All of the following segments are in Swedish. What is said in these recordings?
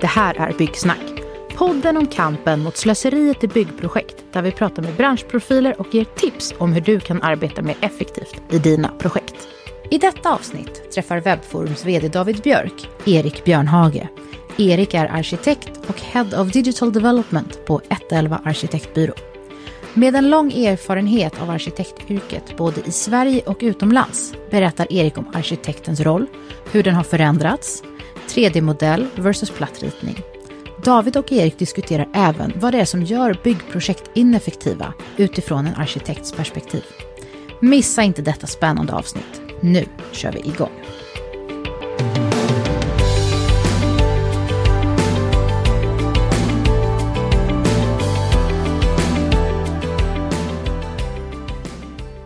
Det här är Byggsnack. Podden om kampen mot slöseriet i byggprojekt där vi pratar med branschprofiler och ger tips om hur du kan arbeta mer effektivt i dina projekt. I detta avsnitt träffar Webforums VD David Björk Erik Björnhage. Erik är arkitekt och Head of Digital Development på 111 Arkitektbyrå. Med en lång erfarenhet av arkitektyrket både i Sverige och utomlands berättar Erik om arkitektens roll, hur den har förändrats, 3D-modell versus plattritning. David och Erik diskuterar även vad det är som gör byggprojekt ineffektiva utifrån en arkitekts perspektiv. Missa inte detta spännande avsnitt. Nu kör vi igång.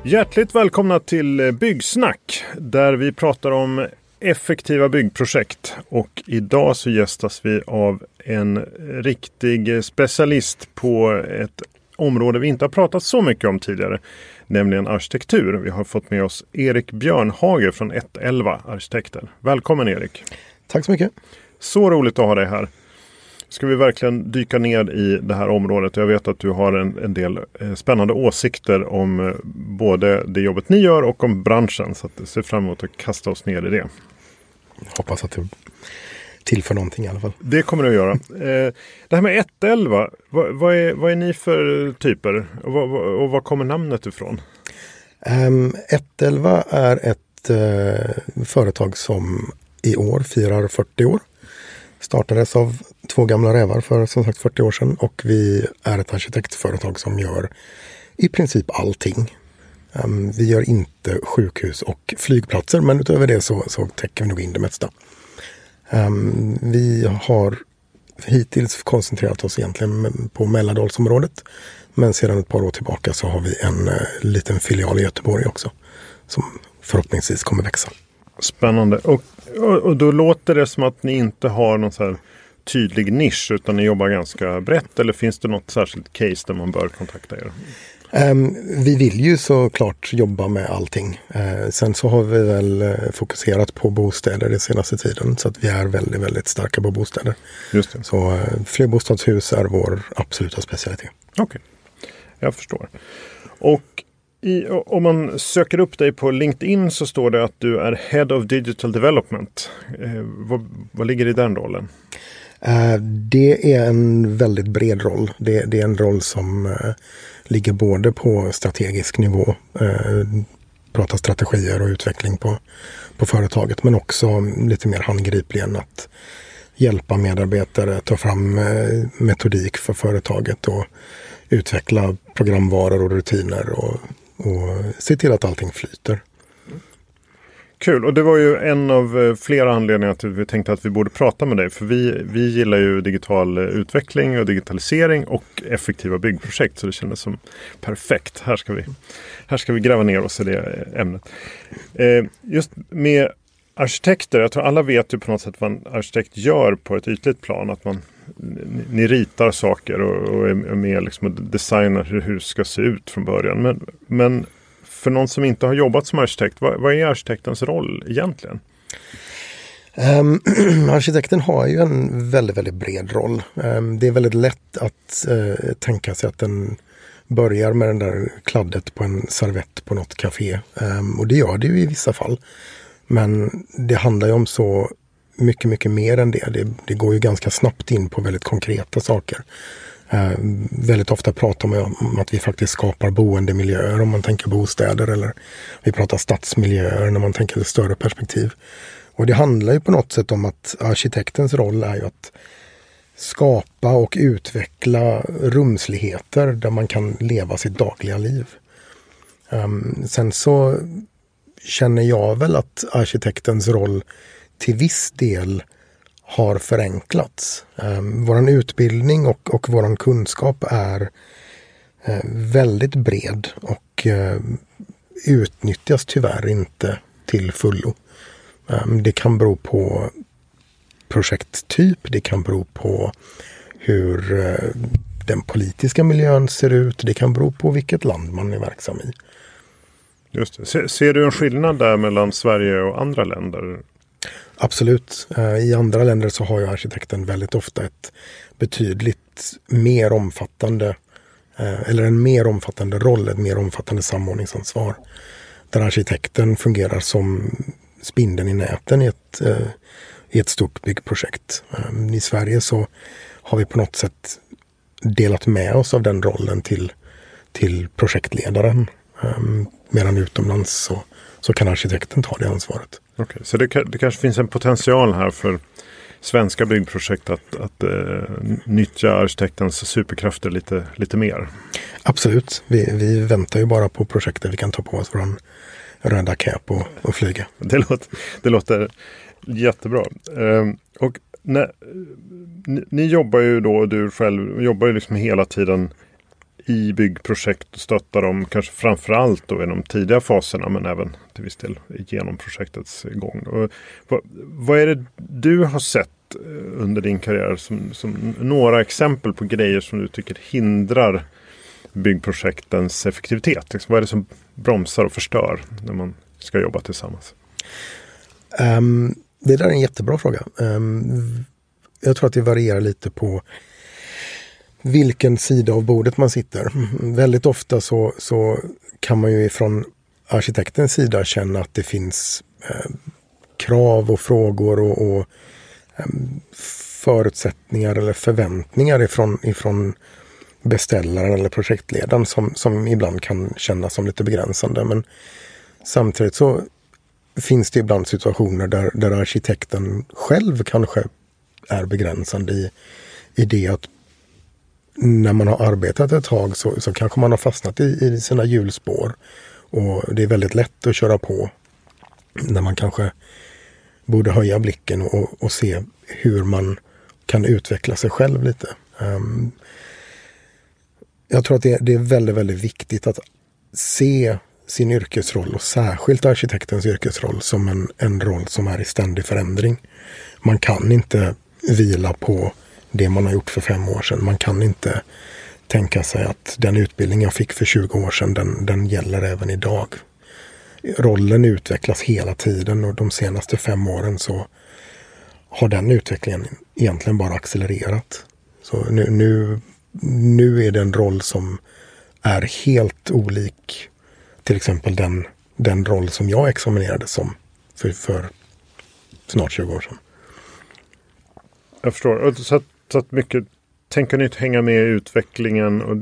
Hjärtligt välkomna till Byggsnack där vi pratar om effektiva byggprojekt. Och idag så gästas vi av en riktig specialist på ett område vi inte har pratat så mycket om tidigare. Nämligen arkitektur. Vi har fått med oss Erik Björnhage från 111 Arkitekter. Välkommen Erik! Tack så mycket! Så roligt att ha dig här! Ska vi verkligen dyka ner i det här området. Jag vet att du har en, en del eh, spännande åsikter om eh, både det jobbet ni gör och om branschen. Så att jag ser fram emot att kasta oss ner i det. Hoppas att det tillför någonting i alla fall. Det kommer det att göra. Eh, det här med 111, vad, vad, är, vad är ni för typer? Och, vad, och var kommer namnet ifrån? Um, 111 är ett uh, företag som i år firar 40 år. Startades av två gamla rävar för som sagt 40 år sedan och vi är ett arkitektföretag som gör i princip allting. Um, vi gör inte sjukhus och flygplatser men utöver det så, så täcker vi nog in det mesta. Um, vi har hittills koncentrerat oss egentligen på Mälardalsområdet. Men sedan ett par år tillbaka så har vi en uh, liten filial i Göteborg också. Som förhoppningsvis kommer växa. Spännande. Och, och, och då låter det som att ni inte har någon så här tydlig nisch utan ni jobbar ganska brett. Eller finns det något särskilt case där man bör kontakta er? Um, vi vill ju såklart jobba med allting. Uh, sen så har vi väl uh, fokuserat på bostäder den senaste tiden. Så att vi är väldigt, väldigt starka på bostäder. Just det. Så uh, flerbostadshus är vår absoluta specialitet. Okej, okay. jag förstår. Och i, om man söker upp dig på LinkedIn så står det att du är Head of Digital Development. Eh, vad, vad, ligger i den rollen? Eh, det är en väldigt bred roll. Det, det är en roll som eh, ligger både på strategisk nivå, eh, prata strategier och utveckling på, på företaget, men också lite mer handgripligen att hjälpa medarbetare ta fram metodik för företaget och utveckla programvaror och rutiner och och se till att allting flyter. Kul, och det var ju en av eh, flera anledningar till att vi tänkte att vi borde prata med dig. För vi, vi gillar ju digital eh, utveckling och digitalisering och effektiva byggprojekt. Så det kändes som perfekt. Här ska vi, här ska vi gräva ner oss i det eh, ämnet. Eh, just med arkitekter, jag tror alla vet ju på något sätt vad en arkitekt gör på ett ytligt plan. Att man, ni ritar saker och, och är med liksom och designar hur hus ska se ut från början. Men, men för någon som inte har jobbat som arkitekt, vad, vad är arkitektens roll egentligen? Um, arkitekten har ju en väldigt, väldigt bred roll. Um, det är väldigt lätt att uh, tänka sig att den börjar med den där kladdet på en servett på något café. Um, och det gör det ju i vissa fall. Men det handlar ju om så mycket, mycket mer än det. det. det. går ju ganska snabbt in på väldigt konkreta saker. Eh, väldigt ofta pratar man om att vi faktiskt skapar boendemiljöer om man tänker bostäder eller vi pratar stadsmiljöer när man tänker ett större perspektiv. Och det handlar ju på något sätt om att arkitektens roll är ju att skapa och utveckla rumsligheter där man kan leva sitt dagliga liv. Um, sen så känner jag väl att arkitektens roll till viss del har förenklats. Eh, vår utbildning och, och vår kunskap är eh, väldigt bred och eh, utnyttjas tyvärr inte till fullo. Ehm, det kan bero på projekttyp, det kan bero på hur eh, den politiska miljön ser ut, det kan bero på vilket land man är verksam i. Just det. Ser, ser, du en skillnad där mellan Sverige och andra länder? Absolut. Eh, I andra länder så har ju arkitekten väldigt ofta ett betydligt mer omfattande eh, eller en mer omfattande roll, ett mer omfattande samordningsansvar. Där arkitekten fungerar som spindeln i näten i ett, eh, i ett stort byggprojekt. I Sverige så har vi på något sätt delat med oss av den rollen till, till projektledaren. Medan utomlands så, så kan arkitekten ta det ansvaret. Okay, så det, det kanske finns en potential här för svenska byggprojekt att, att eh, nyttja arkitektens superkrafter lite, lite mer? Absolut. Vi, vi väntar ju bara på projekt där vi kan ta på oss vår röda cap och, och flyga. Det låter, det låter jättebra. Eh, och när, ni, ni, jobbar ju då, du själv jobbar ju liksom hela tiden i byggprojekt och stötta dem kanske framförallt då i de tidiga faserna men även till viss del genom projektets gång. Och vad, vad är det du har sett eh, under din karriär som, som några exempel på grejer som du tycker hindrar byggprojektens effektivitet? Liksom, vad är det som bromsar och förstör när man ska jobba tillsammans? Um, det där är en jättebra fråga. Um, jag tror att det varierar lite på vilken sida av bordet man sitter. Väldigt ofta så, så kan man ju ifrån arkitektens sida känna att det finns eh, krav och frågor och, och eh, förutsättningar eller förväntningar ifrån, ifrån beställaren eller projektledaren som, som ibland kan kännas som lite begränsande. Men samtidigt så finns det ibland situationer där, där arkitekten själv kanske är begränsande i, i det att när man har arbetat ett tag så, så kanske man har fastnat i, i sina hjulspår. Och det är väldigt lätt att köra på när man kanske borde höja blicken och, och se hur man kan utveckla sig själv lite. Um, jag tror att det, det, är väldigt, väldigt viktigt att se sin yrkesroll och särskilt arkitektens yrkesroll som en, en roll som är i ständig förändring. Man kan inte vila på det man har gjort för fem år sedan. Man kan inte tänka sig att den utbildning jag fick för 20 år sedan, den, den gäller även idag. Rollen utvecklas hela tiden och de senaste fem åren så har den utvecklingen egentligen bara accelererat. Så nu, nu, nu är det en roll som är helt olik till exempel den, den roll som jag examinerade som för, för snart 20 år sedan. Jag förstår. Så att så att mycket tänka nytt, hänga med i utvecklingen. Och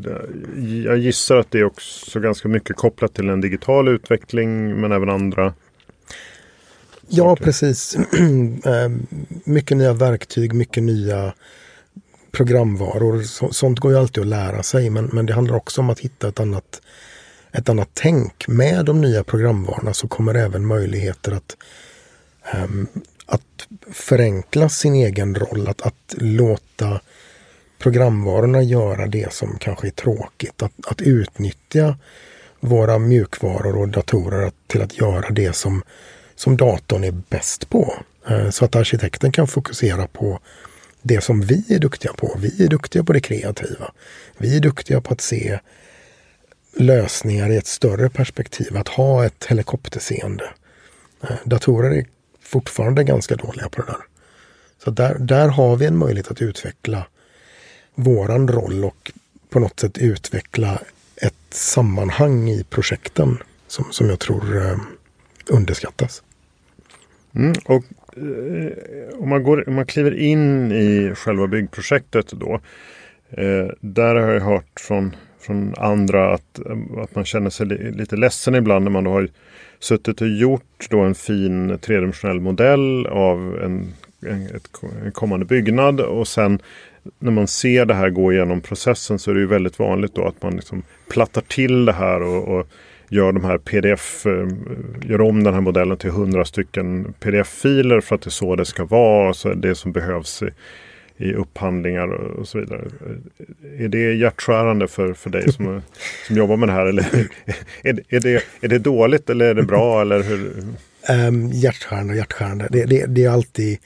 jag gissar att det är också ganska mycket kopplat till en digital utveckling men även andra. Ja, saker. precis. Ehm, mycket nya verktyg, mycket nya programvaror. sånt går ju alltid att lära sig men, men det handlar också om att hitta ett annat, ett annat tänk. Med de nya programvarorna så kommer även möjligheter att um, att förenkla sin egen roll, att, att låta programvarorna göra det som kanske är tråkigt. Att, att utnyttja våra mjukvaror och datorer till att göra det som, som datorn är bäst på. Eh, så att arkitekten kan fokusera på det som vi är duktiga på. Vi är duktiga på det kreativa. Vi är duktiga på att se lösningar i ett större perspektiv, att ha ett helikopterseende. Eh, datorer är fortfarande ganska dåliga på det där. Så där, där har vi en möjlighet att utveckla våran roll och på något sätt utveckla ett sammanhang i projekten som, som jag tror eh, underskattas. Mm, och eh, om, man går, om man kliver in i själva byggprojektet då. Eh, där har jag hört från, från andra att, att man känner sig lite ledsen ibland när man har suttit och gjort då en fin tredimensionell modell av en, en, ett, en kommande byggnad och sen när man ser det här gå igenom processen så är det ju väldigt vanligt då att man liksom plattar till det här och, och gör de här pdf, eh, gör om den här modellen till hundra stycken pdf-filer för att det är så det ska vara. Så det som behövs i upphandlingar och så vidare. Är det hjärtskärande för, för dig som, som jobbar med det här? Eller är, är, det, är det dåligt eller är det bra? Eller hur? Um, hjärtskärande, hjärtskärande. Det, det, det, är alltid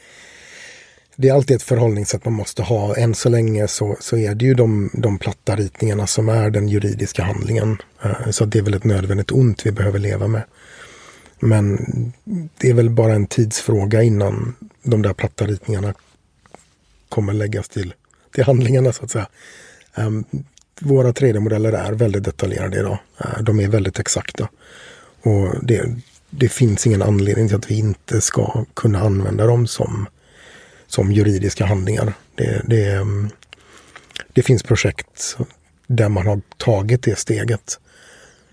det är alltid ett förhållningssätt man måste ha. Än så länge så, så är det ju de, de platta ritningarna som är den juridiska handlingen. Uh, så det är väl ett nödvändigt ont vi behöver leva med. Men det är väl bara en tidsfråga innan de där platta ritningarna kommer läggas till, till handlingarna så att säga. Um, våra 3D-modeller är väldigt detaljerade idag. Uh, de är väldigt exakta. Och det, det finns ingen anledning till att vi inte ska kunna använda dem som, som juridiska handlingar. Det, det, um, det finns projekt där man har tagit det steget.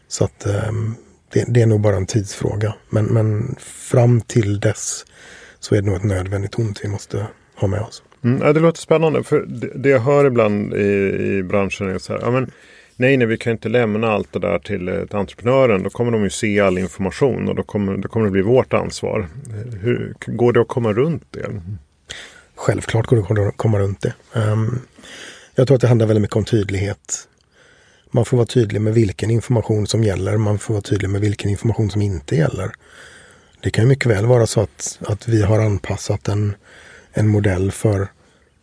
Så att um, det, det, är nog bara en tidsfråga. Men, men fram till dess så är det nog ett nödvändigt ont vi måste ha med oss. Mm, det låter spännande. För det, det jag hör ibland i, i branschen är så här. Ja, men, nej, nej, vi kan inte lämna allt det där till, eh, till entreprenören. Då kommer de ju se all information och då kommer, då kommer det bli vårt ansvar. Hur, går det att komma runt det? Mm. Självklart går det att komma runt det. Um, jag tror att det handlar väldigt mycket om tydlighet. Man får vara tydlig med vilken information som gäller. Man får vara tydlig med vilken information som inte gäller. Det kan ju mycket väl vara så att, att vi har anpassat en, en modell för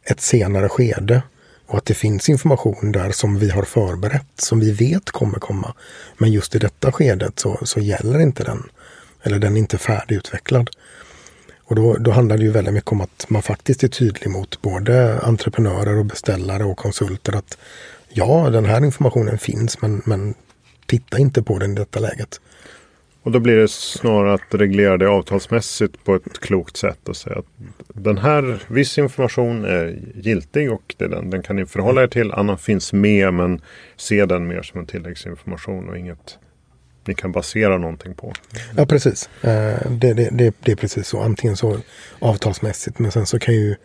ett senare skede. Och att det finns information där som vi har förberett, som vi vet kommer komma. Men just i detta skedet så, så gäller inte den. Eller den är inte färdigutvecklad. Och då, då handlar det ju väldigt mycket om att man faktiskt är tydlig mot både entreprenörer och beställare och konsulter att ja, den här informationen finns men, men titta inte på den i detta läget. Och då blir det snarare att reglera det avtalsmässigt på ett klokt sätt och säga att den här viss information är giltig och det den, den kan ni förhålla er till. Annan finns med men se den mer som en tilläggsinformation och inget ni kan basera någonting på. Ja precis. Eh, det, det, det, det, är precis så. Antingen så avtalsmässigt men sen så kan ju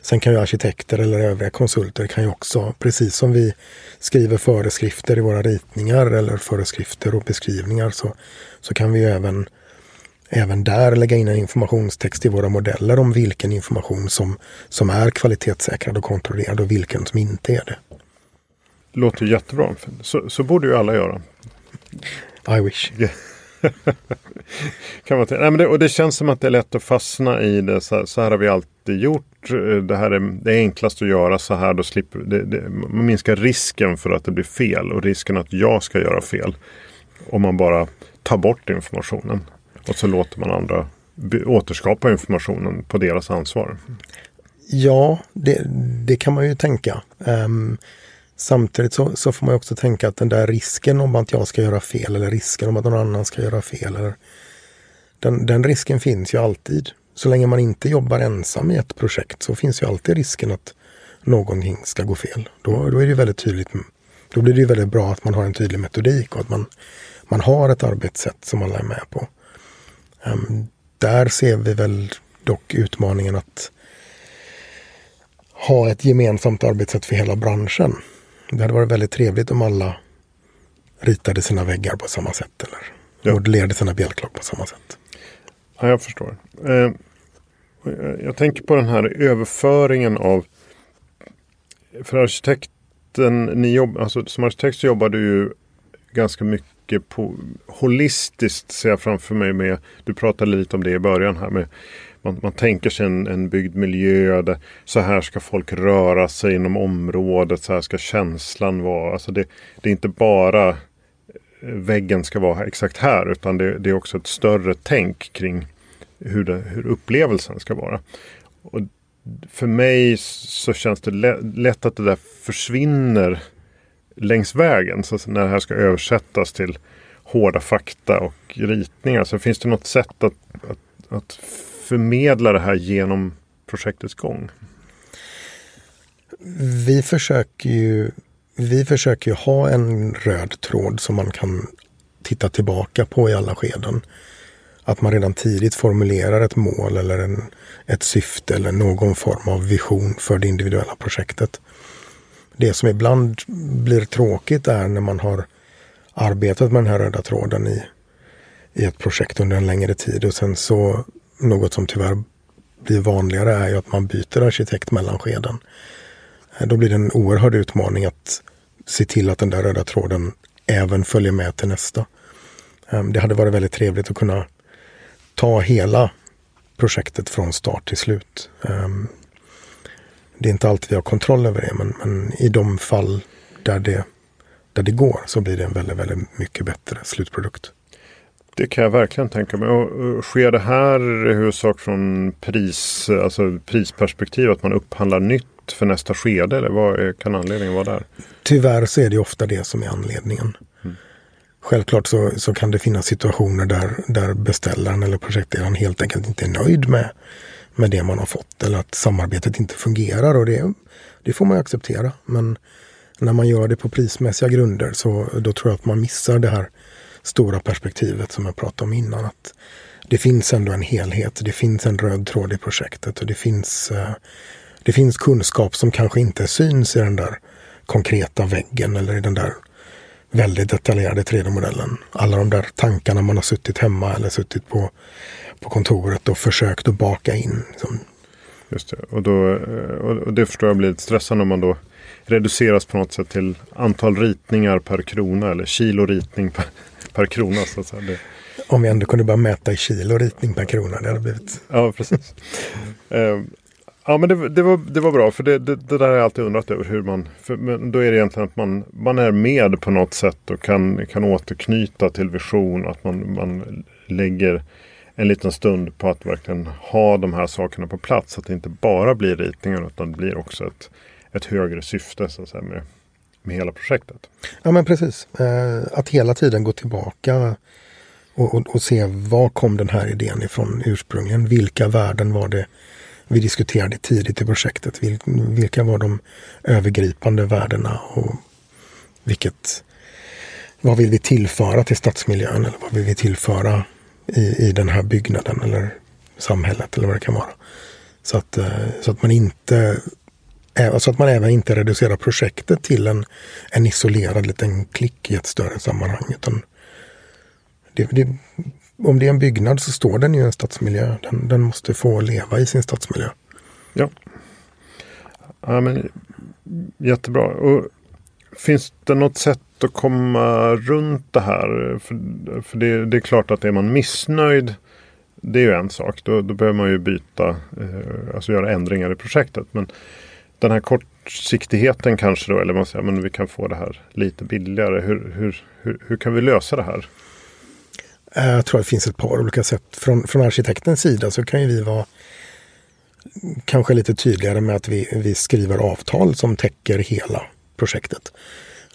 Sen kan ju arkitekter eller övriga konsulter kan ju också, precis som vi skriver föreskrifter i våra ritningar eller föreskrifter och beskrivningar så, så kan vi ju även även där lägga in en informationstext i våra modeller om vilken information som, som är kvalitetssäkrad och kontrollerad och vilken som inte är det. Låter jättebra. Så, så borde ju alla göra. I wish. kan man Nej, men det, och det känns som att det är lätt att fastna i det. Så här, så här har vi alltid gjort. Det här är det är enklast att göra så här. Då slipper, det, det, man minskar risken för att det blir fel och risken att jag ska göra fel. Om man bara tar bort informationen. Och så låter man andra återskapa informationen på deras ansvar. Ja, det, det kan man ju tänka. Um, Samtidigt så, så, får man också tänka att den där risken om att jag ska göra fel eller risken om att någon annan ska göra fel. Eller, den, den risken finns ju alltid. Så länge man inte jobbar ensam i ett projekt så finns ju alltid risken att någonting ska gå fel. Då, då är det väldigt tydligt. Då blir det väldigt bra att man har en tydlig metodik och att man, man har ett arbetssätt som alla är med på. Um, där ser vi väl dock utmaningen att ha ett gemensamt arbetssätt för hela branschen. Det hade varit väldigt trevligt om alla ritade sina väggar på samma sätt eller ja. modellerade sina bjälklag på samma sätt. Ja, jag förstår. Eh, jag tänker på den här överföringen av för arkitekten, ni jobb, alltså, som arkitekt så jobbar du ju ganska mycket på holistiskt ser jag framför mig med, du pratade lite om det i början här med man, man tänker sig en, en byggd miljö där så här ska folk röra sig inom området, så här ska känslan vara. Alltså det, det är inte bara eh, väggen ska vara exakt här utan det, det är också ett större tänk kring hur, det, hur upplevelsen ska vara. Och för mig så känns det lätt att det där försvinner längs vägen. Så när det här ska översättas till hårda fakta och ritningar så finns det något sätt att, att, att förmedla det här genom projektets gång? Vi försöker ju, vi försöker ju ha en röd tråd som man kan titta tillbaka på i alla skeden. Att man redan tidigt formulerar ett mål eller en, ett syfte eller någon form av vision för det individuella projektet. Det som ibland blir tråkigt är när man har arbetat med den här röda tråden i, i ett projekt under en längre tid och sen så något som tyvärr blir vanligare är ju att man byter arkitekt mellan skeden. Eh, då blir det en oerhörd utmaning att se till att den där röda tråden även följer med till nästa. Ehm, det hade varit väldigt trevligt att kunna ta hela projektet från start till slut. Ehm, det är inte alltid vi har kontroll över det men, men i de fall där det, där det går så blir det en väldigt, väldigt mycket bättre slutprodukt. Det kan jag verkligen tänka mig. Och, sker det här i huvudsak från pris, alltså prisperspektiv, att man upphandlar nytt för nästa skede? Eller vad kan anledningen vara där? Tyvärr så är det ofta det som är anledningen. Mm. Självklart så, så kan det finnas situationer där, där beställaren eller projektledaren helt enkelt inte är nöjd med, med det man har fått eller att samarbetet inte fungerar. och det, det får man acceptera. Men när man gör det på prismässiga grunder så då tror jag att man missar det här stora perspektivet som jag pratade om innan. Att det finns ändå en helhet, det finns en röd tråd i projektet och det finns, eh, det finns kunskap som kanske inte syns i den där konkreta väggen eller i den där väldigt detaljerade 3D-modellen. Alla de där tankarna man har suttit hemma eller suttit på, på kontoret och försökt att baka in. Liksom. Just det. Och, då, eh, och det förstår jag blir lite stressande om man då reduceras på något sätt till antal ritningar per krona eller kilo ritning per, per krona. Så att säga. Det... Om vi ändå kunde bara mäta i kilo ritning per krona. Det hade blivit... Ja, precis. uh, ja, men det, det, var, det var bra. För det, det, det där har jag alltid undrat över. hur man, för, men Då är det egentligen att man, man är med på något sätt och kan, kan återknyta till vision. Att man, man lägger en liten stund på att verkligen ha de här sakerna på plats. Så att det inte bara blir ritningar utan det blir också ett, ett högre syfte så att säga, med, med hela projektet. Ja men precis. Eh, att hela tiden gå tillbaka och, och, och, se var kom den här idén ifrån ursprungligen. Vilka värden var det vi diskuterade tidigt i projektet? Vil, vilka var de övergripande värdena? Och vilket, vad vill vi tillföra till stadsmiljön? Eller vad vill vi tillföra i, i den här byggnaden eller samhället eller vad det kan vara. Så att, eh, så att man inte Eh, så att man även inte reducerar projektet till en, en isolerad liten klick i ett större sammanhang. Utan det, det, om det är en byggnad så står den i en stadsmiljö. Den, den måste få leva i sin stadsmiljö. Ja. ja men, jättebra. Och finns det något sätt att komma runt det här? För, för det, det, är klart att är man missnöjd det är ju en sak. Då, då behöver man ju byta, eh, alltså göra ändringar i projektet. Men den här kortsiktigheten kanske då, eller man säger men vi kan få det här lite billigare. Hur, hur, hur, hur kan vi lösa det här? Eh, jag tror att det finns ett par olika sätt. Från, från arkitektens sida så kan ju vi vara kanske lite tydligare med att vi, vi skriver avtal som täcker hela projektet.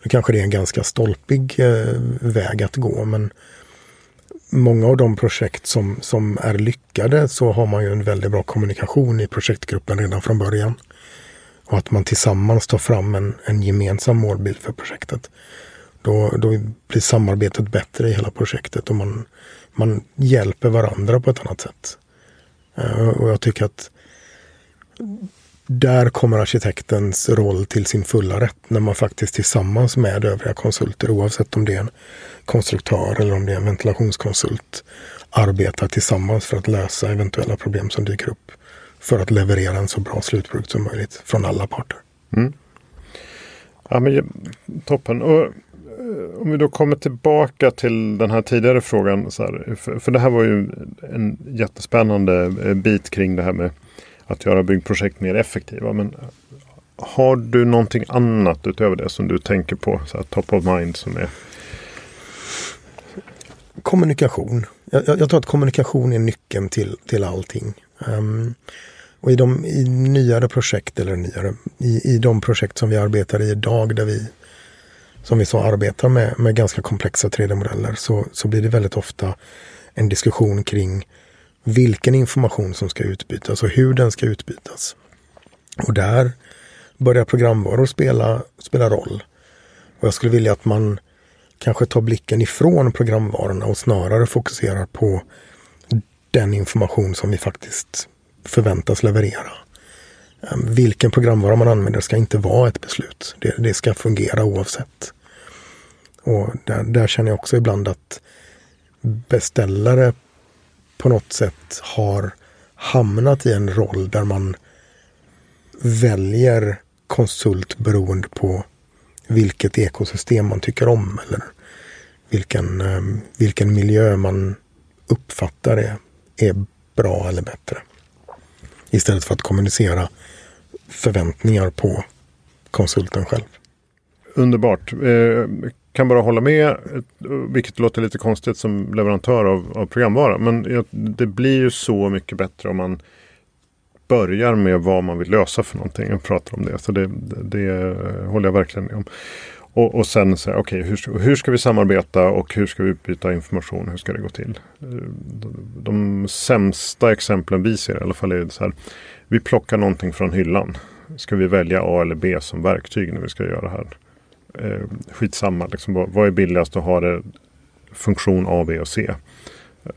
Nu kanske det är en ganska stolpig eh, väg att gå men många av de projekt som, som är lyckade så har man ju en väldigt bra kommunikation i projektgruppen redan från början. Och att man tillsammans tar fram en, en gemensam målbild för projektet. Då, då blir samarbetet bättre i hela projektet och man, man hjälper varandra på ett annat sätt. Uh, och jag tycker att där kommer arkitektens roll till sin fulla rätt när man faktiskt tillsammans med övriga konsulter, oavsett om det är en konstruktör eller om det är en ventilationskonsult, arbetar tillsammans för att lösa eventuella problem som dyker upp. För att leverera en så bra slutprodukt som möjligt från alla parter. Mm. Ja, men, toppen. Och, eh, om vi då kommer tillbaka till den här tidigare frågan. Så här, för, för det här var ju en jättespännande eh, bit kring det här med att göra byggprojekt mer effektiva. Men har du någonting annat utöver det som du tänker på? Så här, top of mind som är... Kommunikation. Jag, jag, tror att kommunikation är nyckeln till, till allting. Um, och i, de, i nyare projekt, eller nyare, i, i de projekt som vi arbetar i idag där vi som vi så arbetar med, med ganska komplexa 3D-modeller så, så blir det väldigt ofta en diskussion kring vilken information som ska utbytas och hur den ska utbytas. Och där börjar programvaror spela, spela roll. Och jag skulle vilja att man kanske tar blicken ifrån programvarorna och snarare fokuserar på den information som vi faktiskt förväntas leverera. Ehm, vilken programvara man använder ska inte vara ett beslut. Det, det ska fungera oavsett. Och där, där känner jag också ibland att beställare på något sätt har hamnat i en roll där man väljer konsult beroende på vilket ekosystem man tycker om eller vilken, ehm, vilken miljö man uppfattar är, är bra eller bättre. Istället för att kommunicera förväntningar på konsulten själv. Underbart. Eh, kan bara hålla med, vilket låter lite konstigt som leverantör av, av programvara. Men det blir ju så mycket bättre om man börjar med vad man vill lösa för någonting och pratar om det. Så det, det håller jag verkligen med om. Och, och sen säga, okej, okay, hur, hur ska vi samarbeta och hur ska vi utbyta information? Hur ska det gå till? Eh, de, sämsta exemplen vi ser i alla fall är så här. Vi plockar någonting från hyllan. Ska vi välja A eller B som verktyg när vi ska göra det här? Eh, skitsamma, liksom, vad, vad är billigast att ha det funktion A, B och C?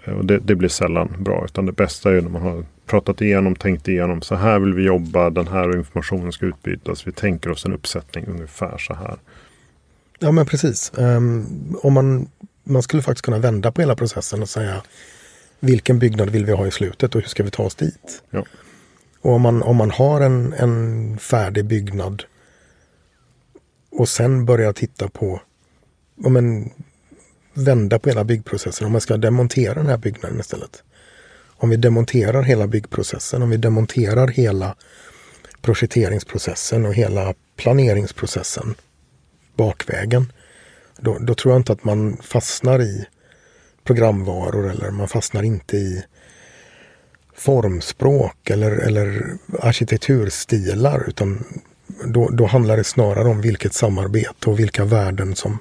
Eh, och det, det, blir sällan bra. Utan det bästa är när man har pratat igenom, tänkt igenom. Så här vill vi jobba, den här informationen ska utbytas. Vi tänker oss en uppsättning ungefär så här. Ja men precis. Um, om man, man skulle faktiskt kunna vända på hela processen och säga vilken byggnad vill vi ha i slutet och hur ska vi ta oss dit? Ja. Och om man, om man har en, en färdig byggnad och sen börjar titta på om en, vända på hela byggprocessen. Om man ska demontera den här byggnaden istället. Om vi demonterar hela byggprocessen, om vi demonterar hela projekteringsprocessen och hela planeringsprocessen bakvägen. Då, då tror jag inte att man fastnar i programvaror eller man fastnar inte i formspråk eller, eller arkitekturstilar utan då, då handlar det snarare om vilket samarbete och vilka värden som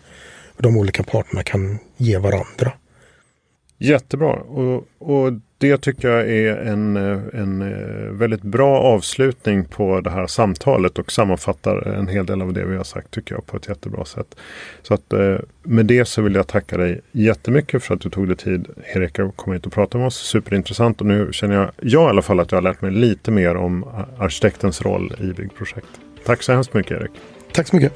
de olika parterna kan ge varandra. Jättebra och, och det tycker jag är en, en eh, väldigt bra avslutning på det här samtalet och sammanfattar en hel del av det vi har sagt tycker jag på ett jättebra sätt. Så att eh, med det så vill jag tacka dig jättemycket för att du tog dig tid Erik att komma hit och prata med oss. Superintressant och nu känner jag, jag i alla fall att jag har lärt mig lite mer om arkitektens roll i byggprojekt. Tack så hemskt mycket Erik. Tack så mycket.